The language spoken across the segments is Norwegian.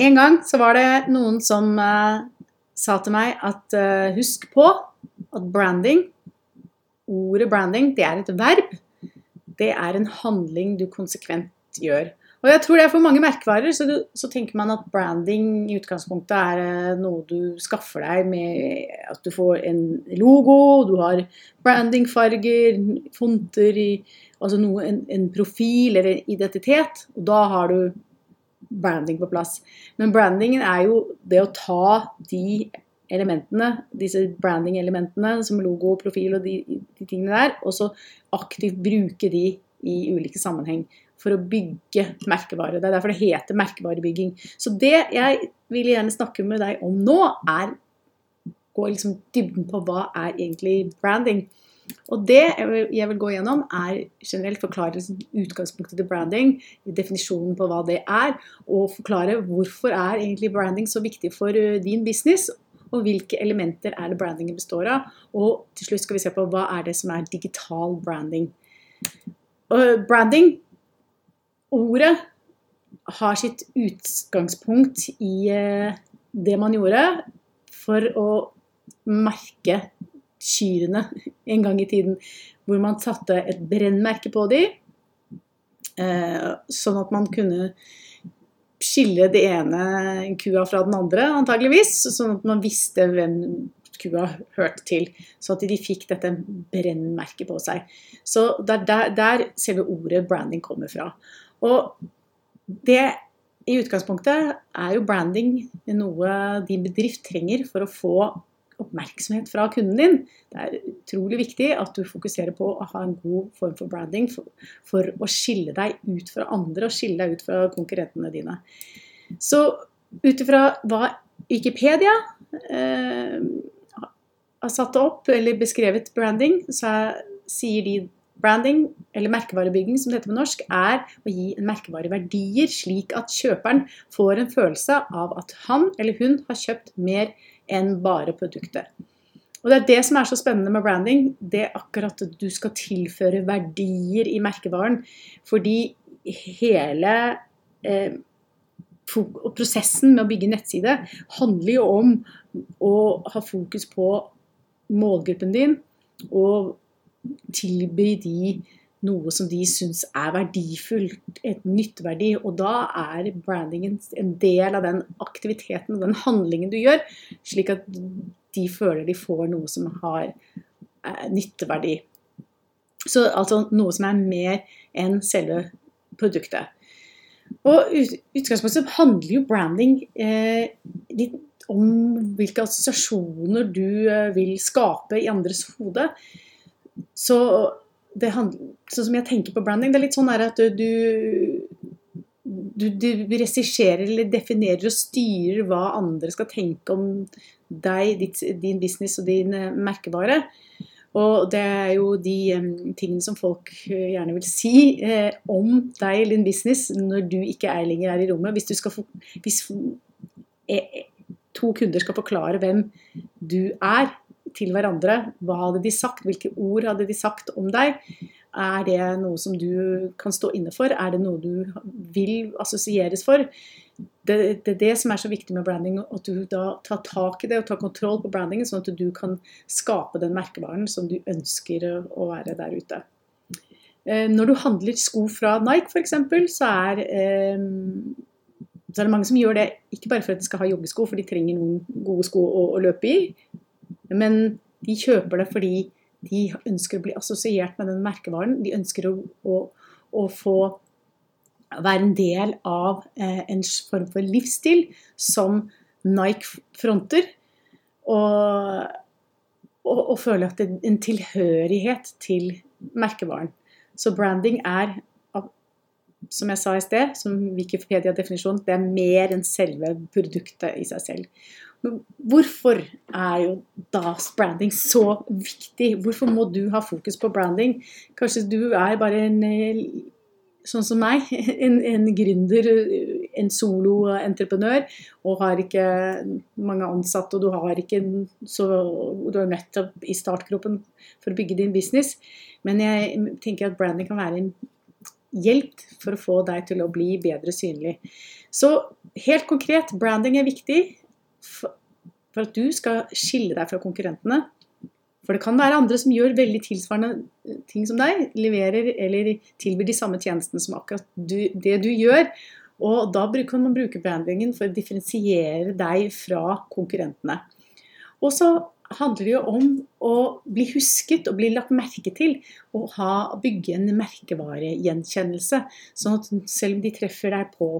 En gang så var det noen som uh, sa til meg at uh, husk på at branding, ordet branding, det er et verb. Det er en handling du konsekvent gjør. Og jeg tror det er for mange merkevarer, så, du, så tenker man at branding i utgangspunktet er uh, noe du skaffer deg med at du får en logo, du har brandingfarger, fonter i Altså noe, en, en profil eller en identitet. Og da har du branding på plass. Men brandingen er jo det å ta de elementene, disse branding-elementene som logo profil og de, de, tingene der, og så aktivt bruke de i ulike sammenheng for å bygge merkevare. Det er derfor det heter merkevarebygging. Så det jeg vil gjerne snakke med deg om nå, er gå liksom dybden på hva er egentlig branding. Og det jeg vil gå gjennom, er generelt forklare utgangspunktet til branding, definisjonen på hva det er, og forklare hvorfor er egentlig branding så viktig for eh, din business, og hvilke elementer er det brandingen består av. Og til slutt skal vi se på hva er det som er digital branding. Branding, ordet, har sitt utgangspunkt i eh, det man gjorde for å merke kyrne en gang i tiden. Hvor man satte et brennmerke på dem, eh, sånn at man kunne skille det ene kua fra den andre, antageligvis. Sånn at man visste hvem kua hørte til. Sånn at de fikk dette brennmerket på seg. Så det er der, der selve ordet branding kommer fra. Og det i utgangspunktet er jo branding noe din bedrift trenger for å få oppmerksomhet fra kunden din. Det er utrolig viktig at du fokuserer på å ha en god form for branding for, for å skille deg ut fra andre og skille deg ut fra konkurrentene dine. Så ut ifra hva Wikipedia eh, har satt opp eller beskrevet branding, så er, sier de Branding, eller merkevarebygging som det heter på norsk, er å gi en merkevare verdier, slik at kjøperen får en følelse av at han eller hun har kjøpt mer enn bare produktet. Og Det er det som er så spennende med branding. Det er akkurat at du skal tilføre verdier i merkevaren. Fordi hele eh, prosessen med å bygge nettside handler jo om å ha fokus på målgruppen din og tilby de noe som de syns er verdifullt, et nytteverdi. Og da er brandingen en del av den aktiviteten og den handlingen du gjør, slik at de føler de får noe som har eh, nytteverdi. Så altså noe som er mer enn selve produktet. Og utgangspunktet handler jo branding eh, litt om hvilke assosiasjoner du eh, vil skape i andres hode. Så det handler, sånn som jeg tenker på branding, det er litt sånn at du, du, du regisserer eller definerer og styrer hva andre skal tenke om deg, ditt, din business og din merkevare. Og det er jo de um, tingene som folk uh, gjerne vil si uh, om deg eller din business når du ikke er lenger er i rommet. Hvis, få, hvis to kunder skal forklare hvem du er, til hverandre. Hva hadde de sagt? Hvilke ord hadde de sagt om deg? Er det noe som du kan stå inne for? Er det noe du vil assosieres for? Det, er det som er så viktig med branding, at du da tar tak i det og tar kontroll på brandingen, sånn at du kan skape den merkevaren som du ønsker å være der ute. Eh, når du handler sko fra Nike f.eks., så eh, så er det mange som gjør det ikke bare for at de skal ha joggesko, for de trenger noen gode sko å, å løpe i, men de kjøper det fordi de ønsker å bli assosiert med den merkevaren. De ønsker å, å, å få være en del av eh, en form for livsstil som Nike fronter. Og, og, og føle at det er en tilhørighet til merkevaren. Så branding er, som jeg sa i sted, som Wikipedia-definisjon, det er mer enn selve produktet i seg selv. Hvorfor er jo da branding så viktig? Hvorfor må du ha fokus på branding? Kanskje du er bare en eh, sånn som meg, en, en gründer, en soloentreprenør, og har ikke mange ansatte, og du har ikke så Du er nettopp i startgropen for å bygge din business. Men jeg tenker at branding kan være en hjelp for å få deg til å bli bedre synlig. Så helt konkret, branding er viktig for at du skal skille deg fra konkurrentene. For det kan være andre som gjør veldig tilsvarende ting som deg, leverer eller tilbyr de samme tjenestene som akkurat du, det du gjør. Og da kan man bruke brandingen for å differensiere deg fra konkurrentene. Og så handler det jo om å bli husket og bli lagt merke til. Og ha, bygge en merkevaregjenkjennelse. Sånn at selv om de treffer deg på,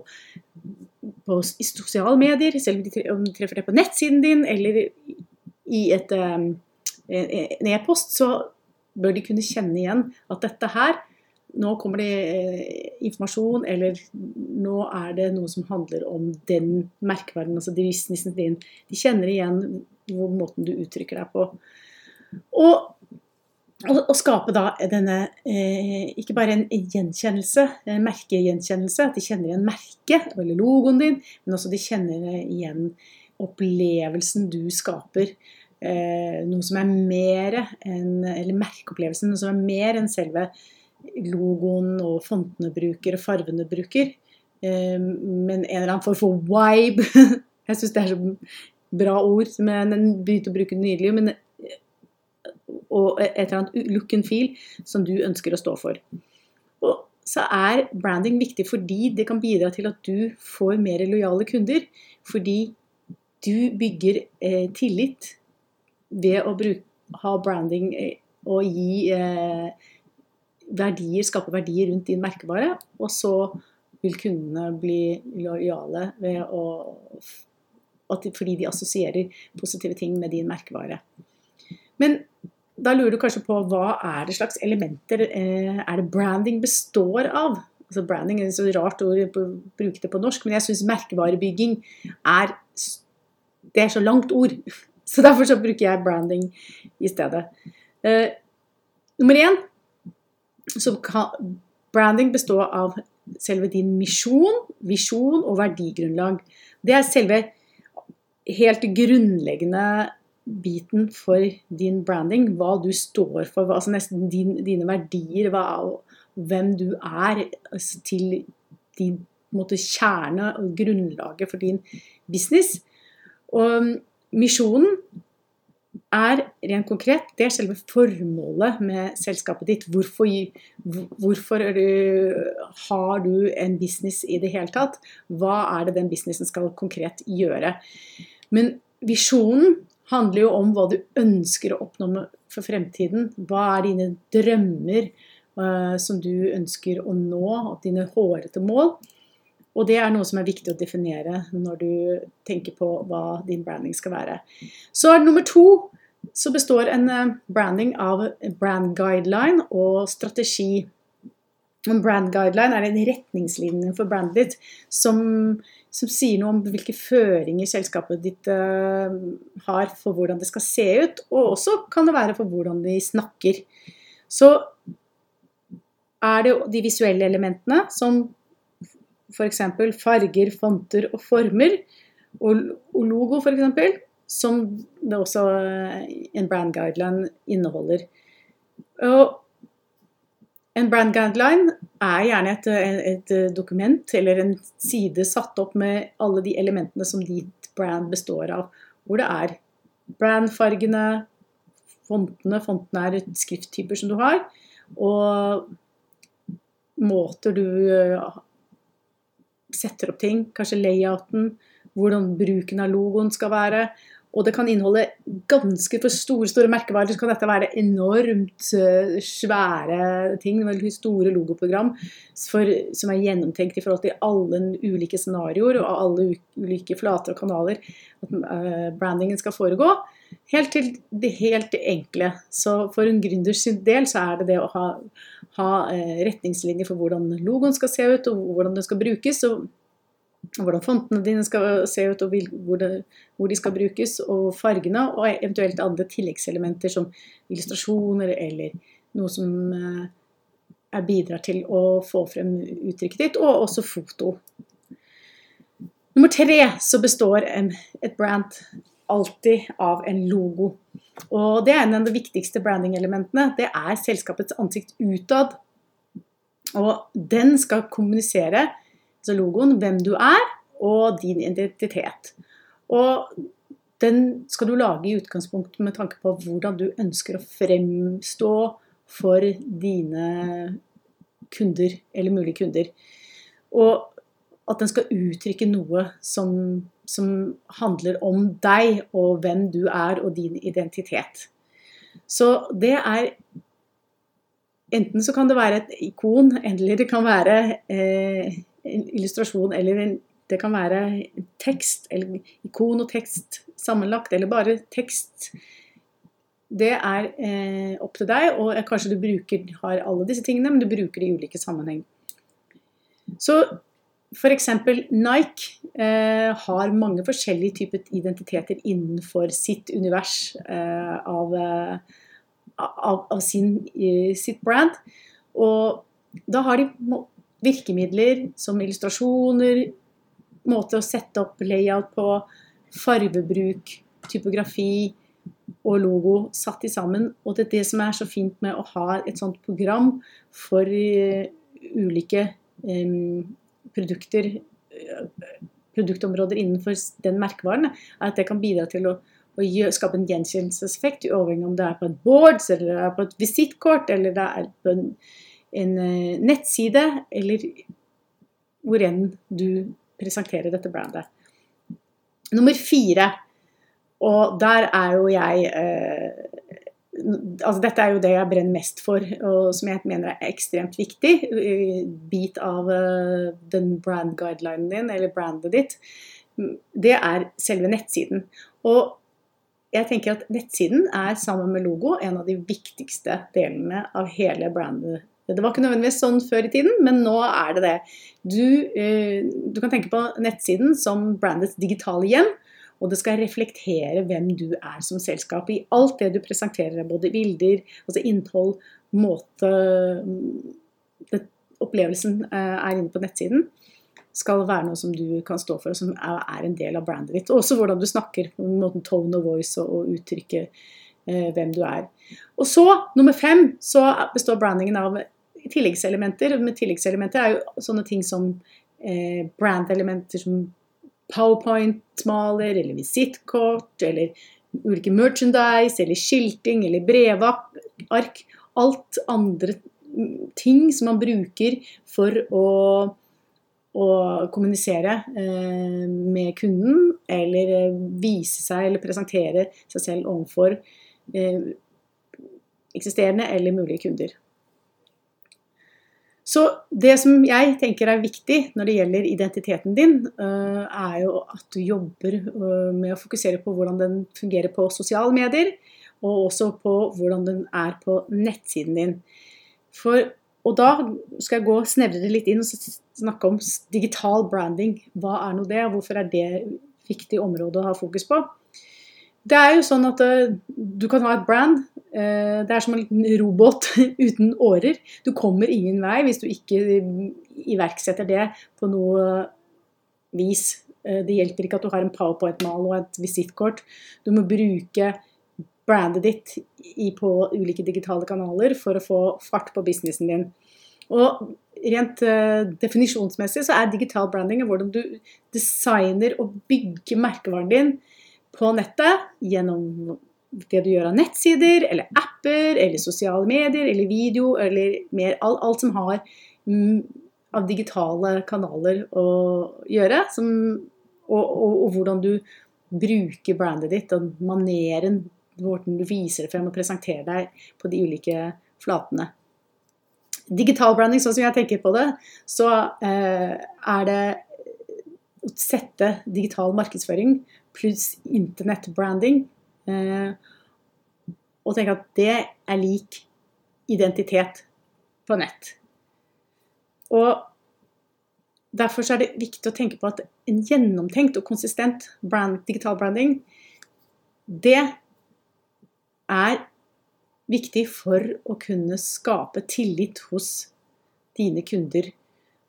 på i sosiale medier, selv om de treffer deg på nettsiden din eller i et, um, en e-post, så bør de kunne kjenne igjen at dette her nå kommer det eh, informasjon, eller nå er det noe som handler om den merkevaren, altså businessen din. De kjenner igjen måten du uttrykker deg på. Og å skape da denne eh, ikke bare en gjenkjennelse, en merkegjenkjennelse, at de kjenner igjen merket eller logoen din, men også de kjenner igjen opplevelsen du skaper. Eh, noe som er mer enn Eller merkeopplevelsen, noe som er mer enn selve logoen og fontene bruker og farvene bruker. Eh, men en eller annen form for vibe. Jeg syns det er så bra ord, men den begynte å bruke nylig. Men, og et eller annet look and feel som du ønsker å stå for. Og så er branding viktig fordi det kan bidra til at du får mer lojale kunder. Fordi du bygger eh, tillit ved å bruke, ha branding eh, og gi eh, verdier, skape verdier rundt din merkevare. Og så vil kundene bli lojale ved å fordi de assosierer positive ting med din merkevare. Men da lurer du kanskje på hva er det slags elementer eh, er det branding består av? Altså Branding er et så rart ord å bruke det på norsk, men jeg syns merkevarebygging er Det er så langt ord. Så derfor så bruker jeg branding i stedet. Uh, nummer én så kan branding bestå av selve din misjon, visjon og verdigrunnlag. Det er selve helt grunnleggende biten for din branding, hva du står for, altså nesten din, dine verdier, hva, hvem du er, altså til din måte, kjerne og grunnlaget for din business. Og misjonen er rent konkret det er selve formålet med selskapet ditt. Hvorfor, hvorfor har du en business i det hele tatt? Hva er det den businessen skal konkret gjøre? Men visjonen handler jo om hva du ønsker å oppnå for fremtiden. Hva er dine drømmer uh, som du ønsker å nå, og dine hårete mål. Og det er noe som er viktig å definere når du tenker på hva din branding skal være. Så er det nummer to så består en eh, branding av brand guideline og strategi. En brand guideline er en retningslinje for brandet ditt som som sier noe om hvilke føringer selskapet ditt uh, har for hvordan det skal se ut, og også kan det være for hvordan de snakker. Så er det de visuelle elementene, som f.eks. farger, fonter og former, og, og logo f.eks., som det også eh, en brand guideline inneholder. Og en brand guideline er gjerne et, et, dokument eller en side satt opp med alle de elementene som ditt brand består av. Hvor det er brandfargene, fontene Fontene er skrifttyper som du har. Og måter du eh, setter opp ting. Kanskje layouten. Hvordan bruken av logoen skal være. Og det kan inneholde ganske for store store merkevarer. Så kan dette være enormt eh, svære ting, veldig store logoprogram for, som er gjennomtenkt i forhold til alle ulike scenarioer og alle ulike flater og kanaler at uh, brandingen skal foregå. Helt til det helt enkle. Så for en gründers del så er det det å ha, ha uh, retningslinjer for hvordan logoen skal se ut og hvordan den skal brukes. og hvordan fontene dine skal se ut, og hvor, de skal brukes, og fargene, og eventuelt andre tilleggselementer som illustrasjoner eller noe som eh, bidrar til å få frem uttrykket ditt, og også foto. Nummer tre så består et brand alltid av en logo. Og det er en av de viktigste branding-elementene. Det er selskapets ansikt utad. Og den skal kommunisere, altså logoen, hvem du er, og din identitet. Og den skal du lage i utgangspunktet med tanke på hvordan du ønsker å fremstå for dine kunder, eller mulige kunder. Og at den skal uttrykke noe som, som handler om deg og hvem du er og din identitet. Så det er Enten så kan det være et ikon, eller det kan være eh, illustrasjon, eller en, det kan være tekst, eller ikon og tekst sammenlagt, eller bare tekst. Det er eh, opp til deg, og kanskje du bruker, har alle disse tingene, men du bruker det i ulike sammenheng. Så F.eks. Nike eh, har mange forskjellige typer identiteter innenfor sitt univers eh, av, eh, av, av sin, sitt brand. Og da har de virkemidler som illustrasjoner, måte å sette opp layout på, farvebruk, typografi og logo satt i sammen. Og det er det som er så fint med å ha et sånt program for uh, ulike um, produkter, produktområder innenfor den merkevaren, er at det kan bidra til å, å skape en gjenkjennelseseffekt, uavhengig om det er på et boards, eller det er på et visittkort, eller det er på en, en eh, nettside, eller hvor enn du presenterer dette brandet. Nummer fire, og der er jo jeg eh, altså Dette er jo det jeg brenner mest for, og som jeg mener er ekstremt viktig. Bit av eh, den brand guidelinen din, eller brandet ditt. Det er selve nettsiden. Og jeg tenker at nettsiden er sammen med logo en av de viktigste delene av hele brandet. Det var ikke nødvendigvis sånn før i tiden, men nå er det det. Du, eh, du kan tenke på nettsiden som brandets digitale hjem. Og det skal reflektere hvem du er som selskap i alt det du presenterer. Både bilder, altså innhold, måte det, Opplevelsen eh, er inne på nettsiden. Skal være noe som du kan stå for, og som er en del av brandet ditt. Og også hvordan du snakker, måten tone of voice og, og uttrykke eh, hvem du er. Og så, nummer fem, så består brandingen av tilleggselementer. Med tilleggselementer er jo sånne ting som eh, brandelementer som powerpoint-maler eller visittkort eller ulike merchandise eller skilting eller brevark. Alt andre ting som man bruker for å, å kommunisere eh, med kunden, eller eh, vise seg eller presentere seg selv overfor eh, eksisterende eller mulige kunder. Så det som jeg tenker er viktig når det gjelder identiteten din, eh, er jo at du jobber eh, med å fokusere på hvordan den fungerer på sosiale medier, og også på hvordan den er på nettsiden din. For, og da skal jeg gå snevrere litt inn og snakke om digital branding. Hva er nå det, og hvorfor er det et viktig område å ha fokus på? Det er jo sånn at uh, du kan ha et brand. Uh, det er som en liten robot uten årer. Du kommer ingen vei hvis du ikke iverksetter det på noe vis. Det hjelper ikke at du har en powerpoint-mal og et visittkort. Du må bruke brandet ditt på ulike digitale kanaler for å få fart på businessen din. Og rent definisjonsmessig så er digital branding hvordan du designer og bygger merkevaren din på nettet gjennom det du gjør av nettsider, eller apper, eller sosiale medier, eller video, eller mer, alt, alt som har mm, av digitale kanaler å gjøre. Som, og, og, og, hvordan du bruker brandet ditt, og maneren, hvordan du viser det frem og presenterer deg på de ulike flatene. Digital branding, sånn som jeg tenker på det, så eh, er det å sette digital markedsføring pluss internettbranding. Eh, og tenke at det er lik identitet på nett. Og Derfor er det viktig å tenke på at en gjennomtenkt og konsistent brand, digital branding, det er viktig for å kunne skape tillit hos dine kunder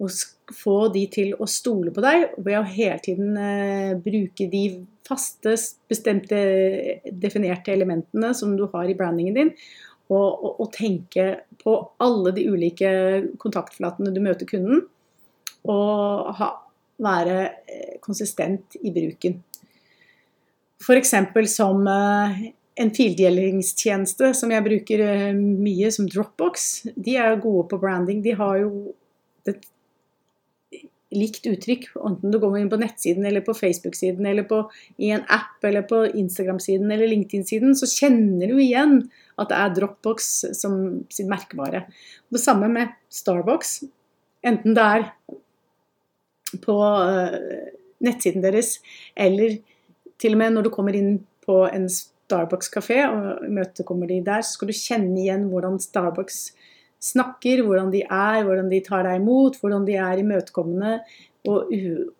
og få de til å stole på deg ved å hele tiden eh, bruke de faste, bestemte, definerte elementene som du har i brandingen din, og tenke på alle de ulike kontaktflatene du møter kunden, og ha, være eh, konsistent i bruken. F.eks. som eh, en fildelingstjeneste som jeg bruker eh, mye, som Dropbox. De er gode på branding. De har jo et likt uttrykk, enten du går inn på nettsiden eller på Facebook-siden eller på, i en app eller på Instagram-siden eller LinkedIn-siden, så kjenner du igjen at det er Dropbox som sin merkevare. Det samme med Starbucks. Enten det er på uh, nettsiden deres eller til og med når du kommer inn på en Starbucks-kafé og imøtekommer de der, så skal du kjenne igjen hvordan Starbucks snakker, hvordan de er, hvordan de tar deg imot, hvordan de er imøtekommende. Og,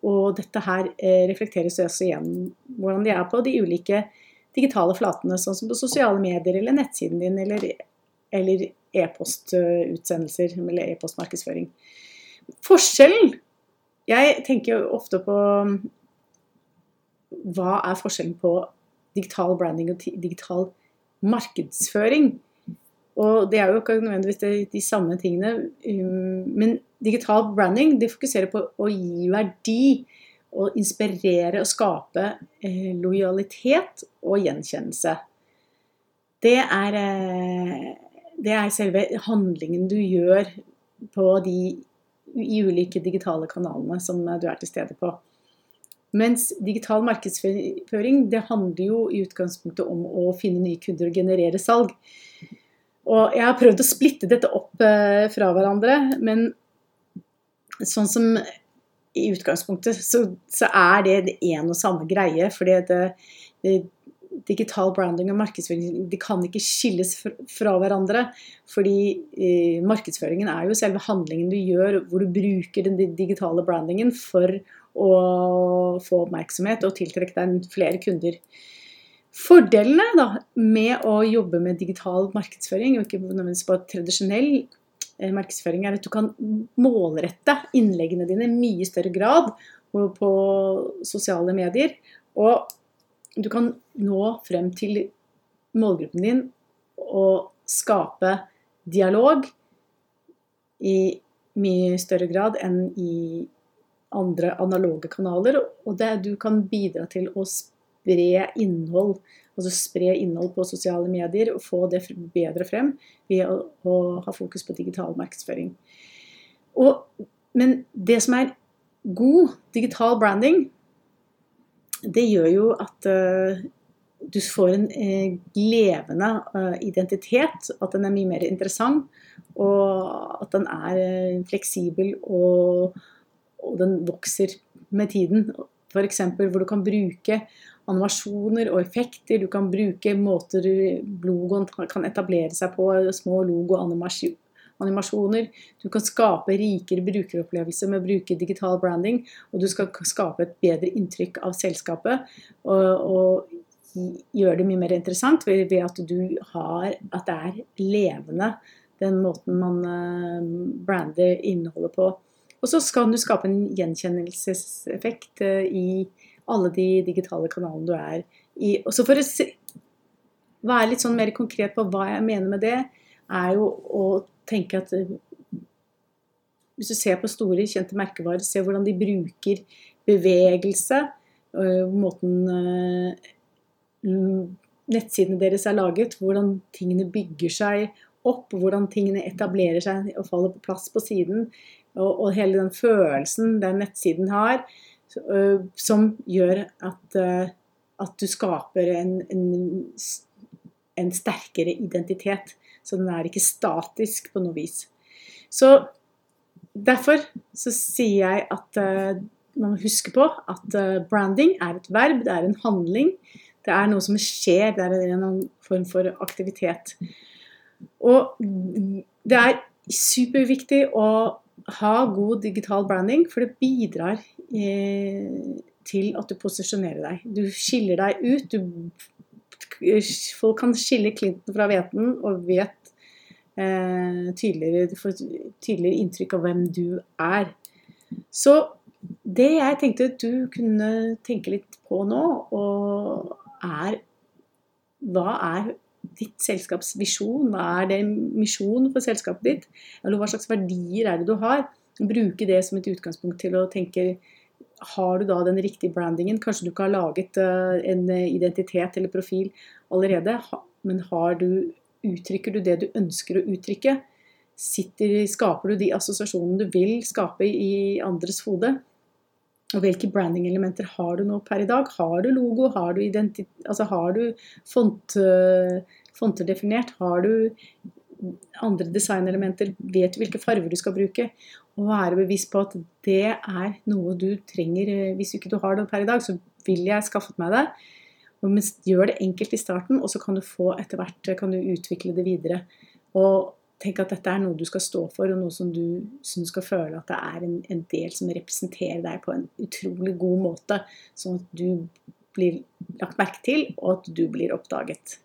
og dette her eh, reflekteres også igjennom hvordan de er på de ulike digitale flatene, sånn som på sosiale medier eller nettsiden din eller, e-postutsendelser eller e-postmarkedsføring. Forskjellen Jeg tenker ofte på hva er forskjellen på digital branding og digital markedsføring. Og det er jo ikke nødvendigvis de, samme tingene. Um, men digital branding de fokuserer på å gi verdi. Og inspirere og skape eh, lojalitet og gjenkjennelse. Det er, eh, det er selve handlingen du gjør på de i ulike digitale kanalene som du er til stede på. Mens digital markedsføring det handler jo i utgangspunktet om å finne nye kunder og generere salg. Og jeg har prøvd å splitte dette opp eh, fra hverandre, men sånn som i utgangspunktet så, så er det én og samme greie. fordi det, det, digital branding og markedsføring de kan ikke skilles fra hverandre. Fordi eh, markedsføringen er jo selve handlingen du gjør, hvor du bruker den digitale brandingen for å få oppmerksomhet og tiltrekke deg flere kunder. Fordelene da, med å jobbe med digital markedsføring, og ikke nødvendigvis på tradisjonell eh, markedsføring, er at du kan målrette innleggene dine i mye større grad på sosiale medier. Og du kan nå frem til målgruppen din og skape dialog i mye større grad enn i andre analoge kanaler. Og det, du kan bidra til å spre innhold, altså spre innhold på sosiale medier og få det bedre frem ved å, å ha fokus på digital markedsføring. Og, men det som er god digital branding, det gjør jo at uh, du får en uh, levende uh, identitet. At den er mye mer interessant, og at den er fleksibel og og den vokser med tiden. F.eks. hvor du kan bruke animasjoner og effekter. Du kan bruke måter logoen kan etablere seg på, små logo-animasjoner. Du kan skape rikere brukeropplevelser med å bruke digital branding. Og du skal skape et bedre inntrykk av selskapet. Og, og gjøre det mye mer interessant ved, ved at du har at det er levende, den måten man uh, brander innholdet på. Og så skal du skape en gjenkjennelseseffekt eh, i alle de digitale kanalene du er i. Og så for å være litt sånn mer konkret på hva jeg mener med det, er jo å tenke at eh, hvis du ser på store, kjente merkevarer, se hvordan de bruker bevegelse, eh, måten nettsidene deres er laget, hvordan tingene bygger seg opp, hvordan tingene etablerer seg og faller på plass på siden og, og hele den følelsen den nettsiden har, som gjør at, uh, at du skaper en, en, en, sterkere identitet. Så den er ikke statisk på noe vis. Så derfor så sier jeg at uh, man må huske på at branding er et verb, det er en handling. Det er noe som skjer, det er en form for aktivitet. Og det er superviktig å ha god digital branding, for det bidrar til at du posisjonerer deg. Du skiller deg ut. Du, folk kan skille Clinton fra hveten og vet eh, tydeligere, får tydeligere inntrykk av hvem du er. Så det jeg tenkte du kunne tenke litt på nå, og er Hva er ditt selskaps visjon? Hva er det misjonen for selskapet ditt? Eller hva slags verdier er det du har? Bruke det som et utgangspunkt til å tenke har du da den riktige brandingen? Kanskje du ikke har laget eh, en identitet eller profil allerede, men du, uttrykker du det du ønsker å uttrykke? Sitter, skaper du de assosiasjonene du vil skape i andres hode? Og hvilke branding-elementer har du nå per i dag? Har du logo? Har du, altså, har du font, fonter definert? Har du andre designelementer? Vet du hvilke farger du skal bruke? Og være bevisst på at det er noe du trenger. Eh, hvis ikke du har det per i dag, så vil jeg skaffet meg det. Men gjør det enkelt i starten, og så kan du få etter hvert eh, kan du utvikle det videre. Og tenk at dette er noe du skal stå for, og noe som du, som skal føle at det er en, en, del som representerer deg på en utrolig god måte, sånn at du blir lagt merke til, og at du blir oppdaget.